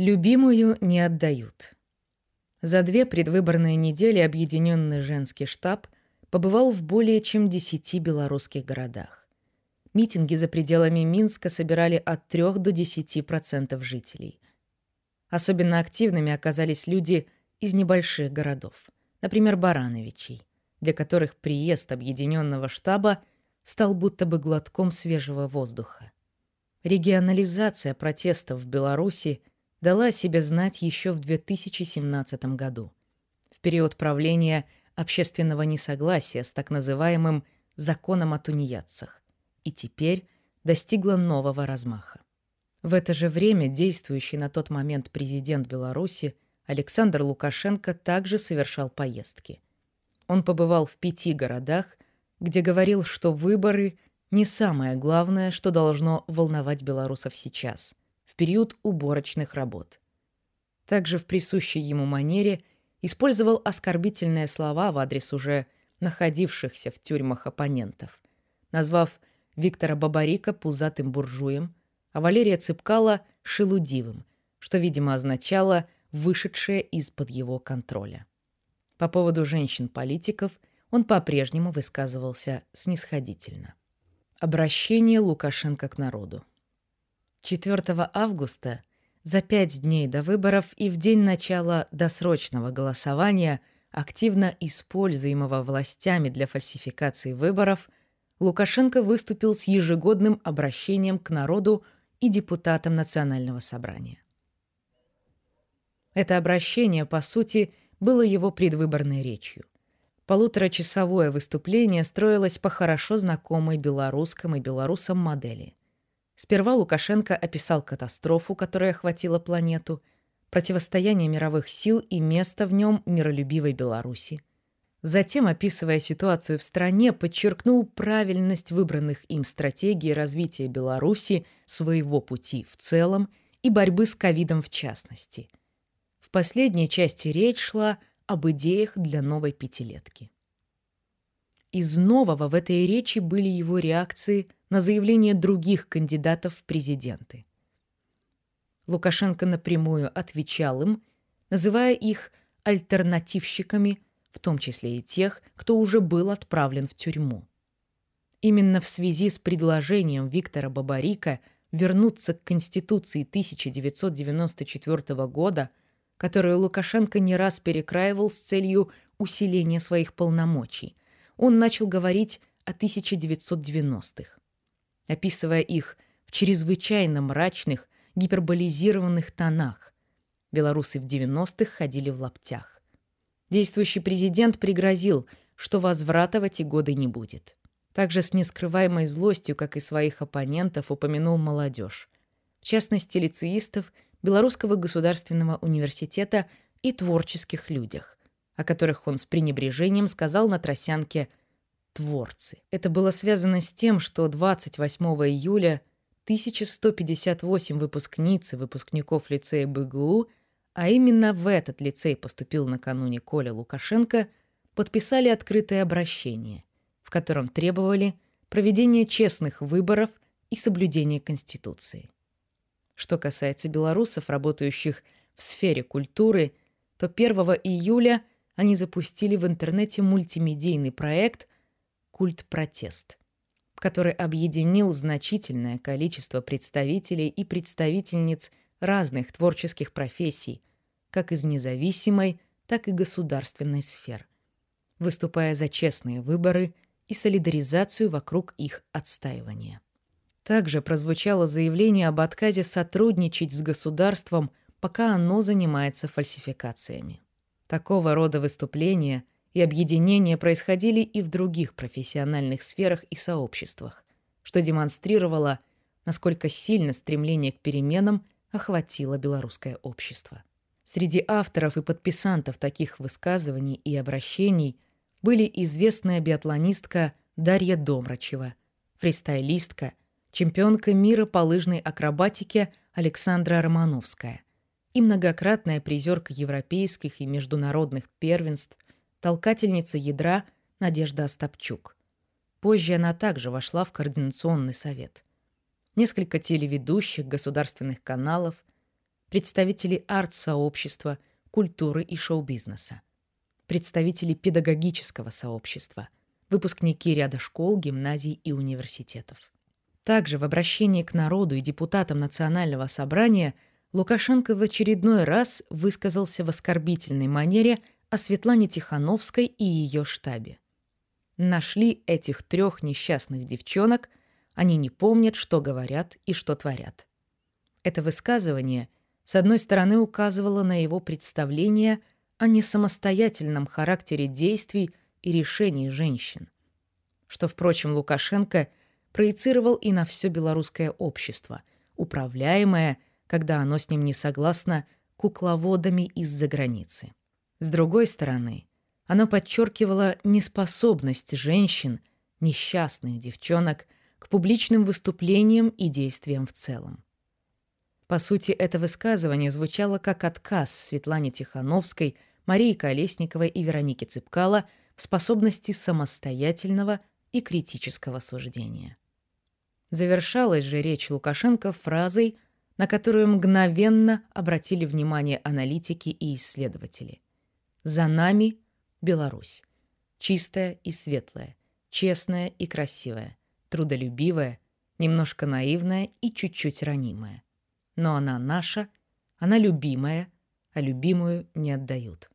Любимую не отдают. За две предвыборные недели Объединенный женский штаб побывал в более чем десяти белорусских городах. Митинги за пределами Минска собирали от 3 до 10% жителей. Особенно активными оказались люди из небольших городов, например, Барановичей, для которых приезд объединенного штаба стал будто бы глотком свежего воздуха. Регионализация протестов в Беларуси дала о себе знать еще в 2017 году, в период правления общественного несогласия с так называемым «законом о тунеядцах», и теперь достигла нового размаха. В это же время действующий на тот момент президент Беларуси Александр Лукашенко также совершал поездки. Он побывал в пяти городах, где говорил, что выборы не самое главное, что должно волновать белорусов сейчас, период уборочных работ. Также в присущей ему манере использовал оскорбительные слова в адрес уже находившихся в тюрьмах оппонентов, назвав Виктора Бабарика пузатым буржуем, а Валерия Цыпкала — шелудивым, что, видимо, означало «вышедшее из-под его контроля». По поводу женщин-политиков он по-прежнему высказывался снисходительно. Обращение Лукашенко к народу. 4 августа, за пять дней до выборов и в день начала досрочного голосования, активно используемого властями для фальсификации выборов, Лукашенко выступил с ежегодным обращением к народу и депутатам Национального собрания. Это обращение, по сути, было его предвыборной речью. Полуторачасовое выступление строилось по хорошо знакомой белорусским и белорусам модели. Сперва Лукашенко описал катастрофу, которая охватила планету, противостояние мировых сил и место в нем миролюбивой Беларуси. Затем, описывая ситуацию в стране, подчеркнул правильность выбранных им стратегий развития Беларуси, своего пути в целом и борьбы с ковидом в частности. В последней части речь шла об идеях для новой пятилетки. Из нового в этой речи были его реакции на заявления других кандидатов в президенты. Лукашенко напрямую отвечал им, называя их альтернативщиками – в том числе и тех, кто уже был отправлен в тюрьму. Именно в связи с предложением Виктора Бабарика вернуться к Конституции 1994 года, которую Лукашенко не раз перекраивал с целью усиления своих полномочий, он начал говорить о 1990-х, описывая их в чрезвычайно мрачных, гиперболизированных тонах. Белорусы в 90-х ходили в лаптях. Действующий президент пригрозил, что возврата в эти годы не будет. Также с нескрываемой злостью, как и своих оппонентов, упомянул молодежь. В частности, лицеистов Белорусского государственного университета и творческих людях, о которых он с пренебрежением сказал на тросянке «творцы». Это было связано с тем, что 28 июля 1158 выпускниц и выпускников лицея БГУ – а именно в этот лицей поступил накануне Коля Лукашенко, подписали открытое обращение, в котором требовали проведения честных выборов и соблюдения Конституции. Что касается белорусов, работающих в сфере культуры, то 1 июля они запустили в интернете мультимедийный проект «Культ-протест», который объединил значительное количество представителей и представительниц разных творческих профессий, как из независимой, так и государственной сфер, выступая за честные выборы и солидаризацию вокруг их отстаивания. Также прозвучало заявление об отказе сотрудничать с государством, пока оно занимается фальсификациями. Такого рода выступления и объединения происходили и в других профессиональных сферах и сообществах, что демонстрировало, насколько сильно стремление к переменам – охватило белорусское общество. Среди авторов и подписантов таких высказываний и обращений были известная биатлонистка Дарья Домрачева, фристайлистка, чемпионка мира по лыжной акробатике Александра Романовская и многократная призерка европейских и международных первенств, толкательница ядра Надежда Остапчук. Позже она также вошла в Координационный совет – несколько телеведущих государственных каналов, представители арт-сообщества, культуры и шоу-бизнеса, представители педагогического сообщества, выпускники ряда школ, гимназий и университетов. Также в обращении к народу и депутатам Национального собрания Лукашенко в очередной раз высказался в оскорбительной манере о Светлане Тихановской и ее штабе. Нашли этих трех несчастных девчонок, они не помнят, что говорят и что творят. Это высказывание, с одной стороны, указывало на его представление о несамостоятельном характере действий и решений женщин, что, впрочем, Лукашенко – проецировал и на все белорусское общество, управляемое, когда оно с ним не согласно, кукловодами из-за границы. С другой стороны, оно подчеркивало неспособность женщин, несчастных девчонок, к публичным выступлениям и действиям в целом. По сути, это высказывание звучало как отказ Светлане Тихановской, Марии Колесниковой и Веронике Цыпкало в способности самостоятельного и критического суждения. Завершалась же речь Лукашенко фразой, на которую мгновенно обратили внимание аналитики и исследователи. «За нами Беларусь. Чистая и светлая, честная и красивая, трудолюбивая, немножко наивная и чуть-чуть ранимая. Но она наша, она любимая, а любимую не отдают».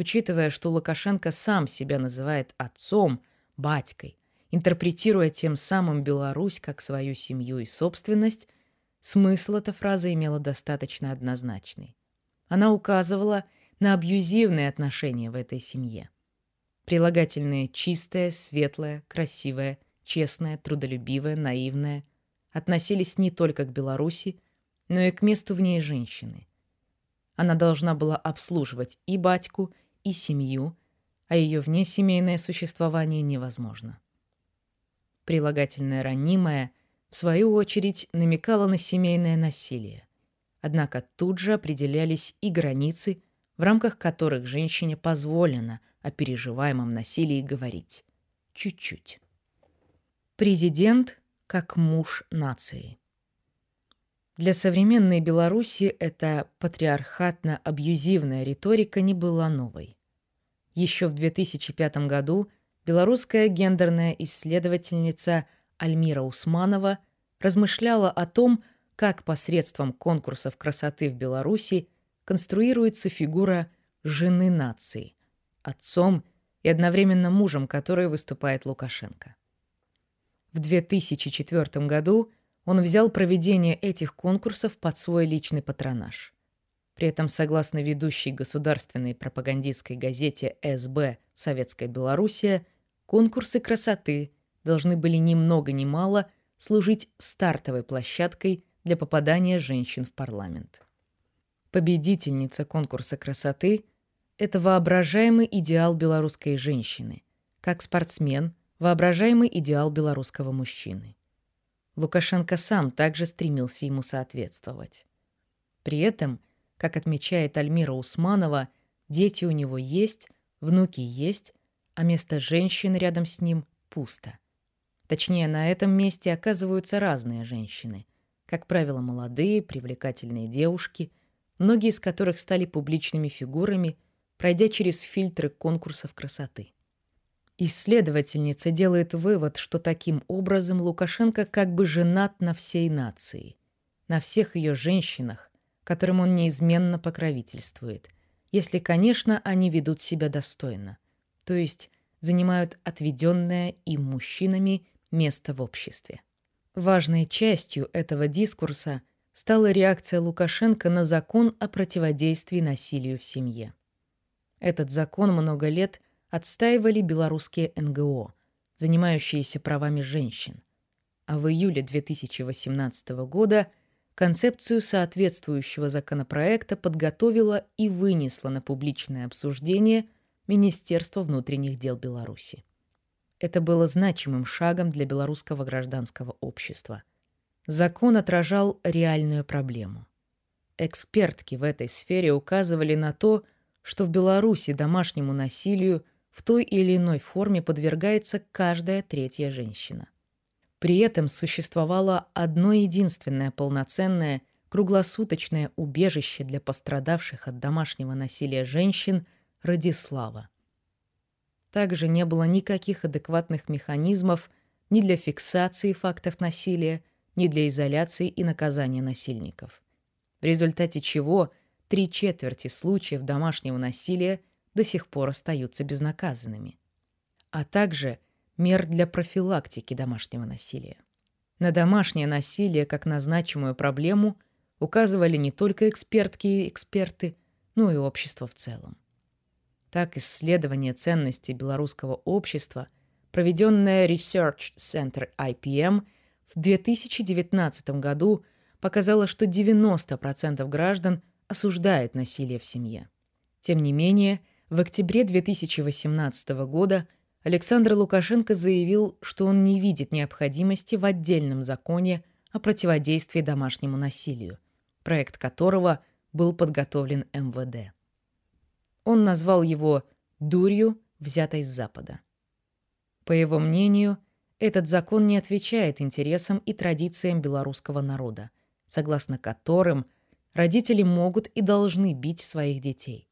Учитывая, что Лукашенко сам себя называет отцом, батькой, интерпретируя тем самым Беларусь как свою семью и собственность, смысл эта фраза имела достаточно однозначный. Она указывала на абьюзивные отношения в этой семье. Прилагательные «чистое», «светлое», «красивое», «честное», «трудолюбивое», «наивное» относились не только к Беларуси, но и к месту в ней женщины. Она должна была обслуживать и батьку, и семью, а ее внесемейное существование невозможно. Прилагательное «ранимое» в свою очередь намекало на семейное насилие. Однако тут же определялись и границы, в рамках которых женщине позволено о переживаемом насилии говорить. Чуть-чуть. Президент как муж нации. Для современной Беларуси эта патриархатно-абьюзивная риторика не была новой. Еще в 2005 году белорусская гендерная исследовательница Альмира Усманова размышляла о том, как посредством конкурсов красоты в Беларуси конструируется фигура жены нации, отцом и одновременно мужем которой выступает Лукашенко. В 2004 году он взял проведение этих конкурсов под свой личный патронаж. При этом, согласно ведущей государственной пропагандистской газете СБ «Советская Белоруссия», конкурсы красоты должны были ни много ни мало служить стартовой площадкой для попадания женщин в парламент. Победительница конкурса красоты – это воображаемый идеал белорусской женщины, как спортсмен – воображаемый идеал белорусского мужчины. Лукашенко сам также стремился ему соответствовать. При этом – как отмечает Альмира Усманова, дети у него есть, внуки есть, а место женщины рядом с ним пусто. Точнее, на этом месте оказываются разные женщины. Как правило, молодые, привлекательные девушки, многие из которых стали публичными фигурами, пройдя через фильтры конкурсов красоты. Исследовательница делает вывод, что таким образом Лукашенко как бы женат на всей нации, на всех ее женщинах, которым он неизменно покровительствует, если, конечно, они ведут себя достойно, то есть занимают отведенное им мужчинами место в обществе. Важной частью этого дискурса стала реакция Лукашенко на закон о противодействии насилию в семье. Этот закон много лет отстаивали белорусские НГО, занимающиеся правами женщин. А в июле 2018 года – концепцию соответствующего законопроекта подготовила и вынесла на публичное обсуждение Министерство внутренних дел Беларуси. Это было значимым шагом для белорусского гражданского общества. Закон отражал реальную проблему. Экспертки в этой сфере указывали на то, что в Беларуси домашнему насилию в той или иной форме подвергается каждая третья женщина. При этом существовало одно единственное полноценное круглосуточное убежище для пострадавших от домашнего насилия женщин Радислава. Также не было никаких адекватных механизмов ни для фиксации фактов насилия, ни для изоляции и наказания насильников. В результате чего три четверти случаев домашнего насилия до сих пор остаются безнаказанными. А также мер для профилактики домашнего насилия. На домашнее насилие как на значимую проблему указывали не только экспертки и эксперты, но и общество в целом. Так, исследование ценностей белорусского общества, проведенное Research Center IPM в 2019 году, показало, что 90% граждан осуждает насилие в семье. Тем не менее, в октябре 2018 года Александр Лукашенко заявил, что он не видит необходимости в отдельном законе о противодействии домашнему насилию, проект которого был подготовлен МВД. Он назвал его «дурью, взятой с Запада». По его мнению, этот закон не отвечает интересам и традициям белорусского народа, согласно которым родители могут и должны бить своих детей.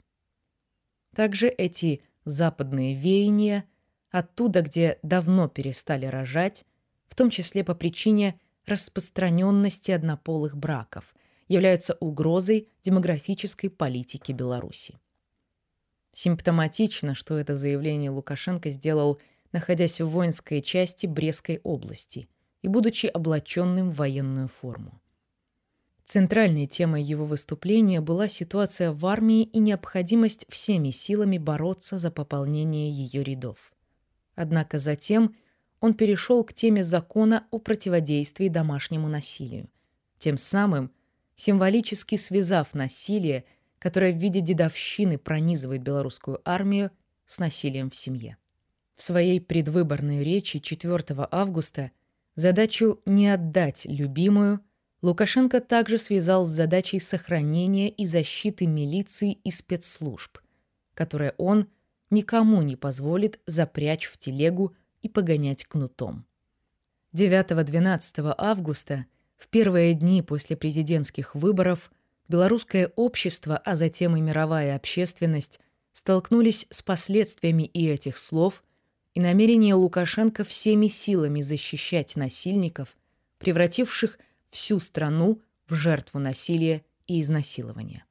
Также эти западные веяния оттуда, где давно перестали рожать, в том числе по причине распространенности однополых браков, являются угрозой демографической политики Беларуси. Симптоматично, что это заявление Лукашенко сделал, находясь в воинской части Брестской области и будучи облаченным в военную форму. Центральной темой его выступления была ситуация в армии и необходимость всеми силами бороться за пополнение ее рядов. Однако затем он перешел к теме закона о противодействии домашнему насилию, тем самым символически связав насилие, которое в виде дедовщины пронизывает белорусскую армию, с насилием в семье. В своей предвыборной речи 4 августа задачу «не отдать любимую» Лукашенко также связал с задачей сохранения и защиты милиции и спецслужб, которые он никому не позволит запрячь в телегу и погонять кнутом. 9-12 августа, в первые дни после президентских выборов, белорусское общество, а затем и мировая общественность столкнулись с последствиями и этих слов, и намерения Лукашенко всеми силами защищать насильников, превративших всю страну в жертву насилия и изнасилования.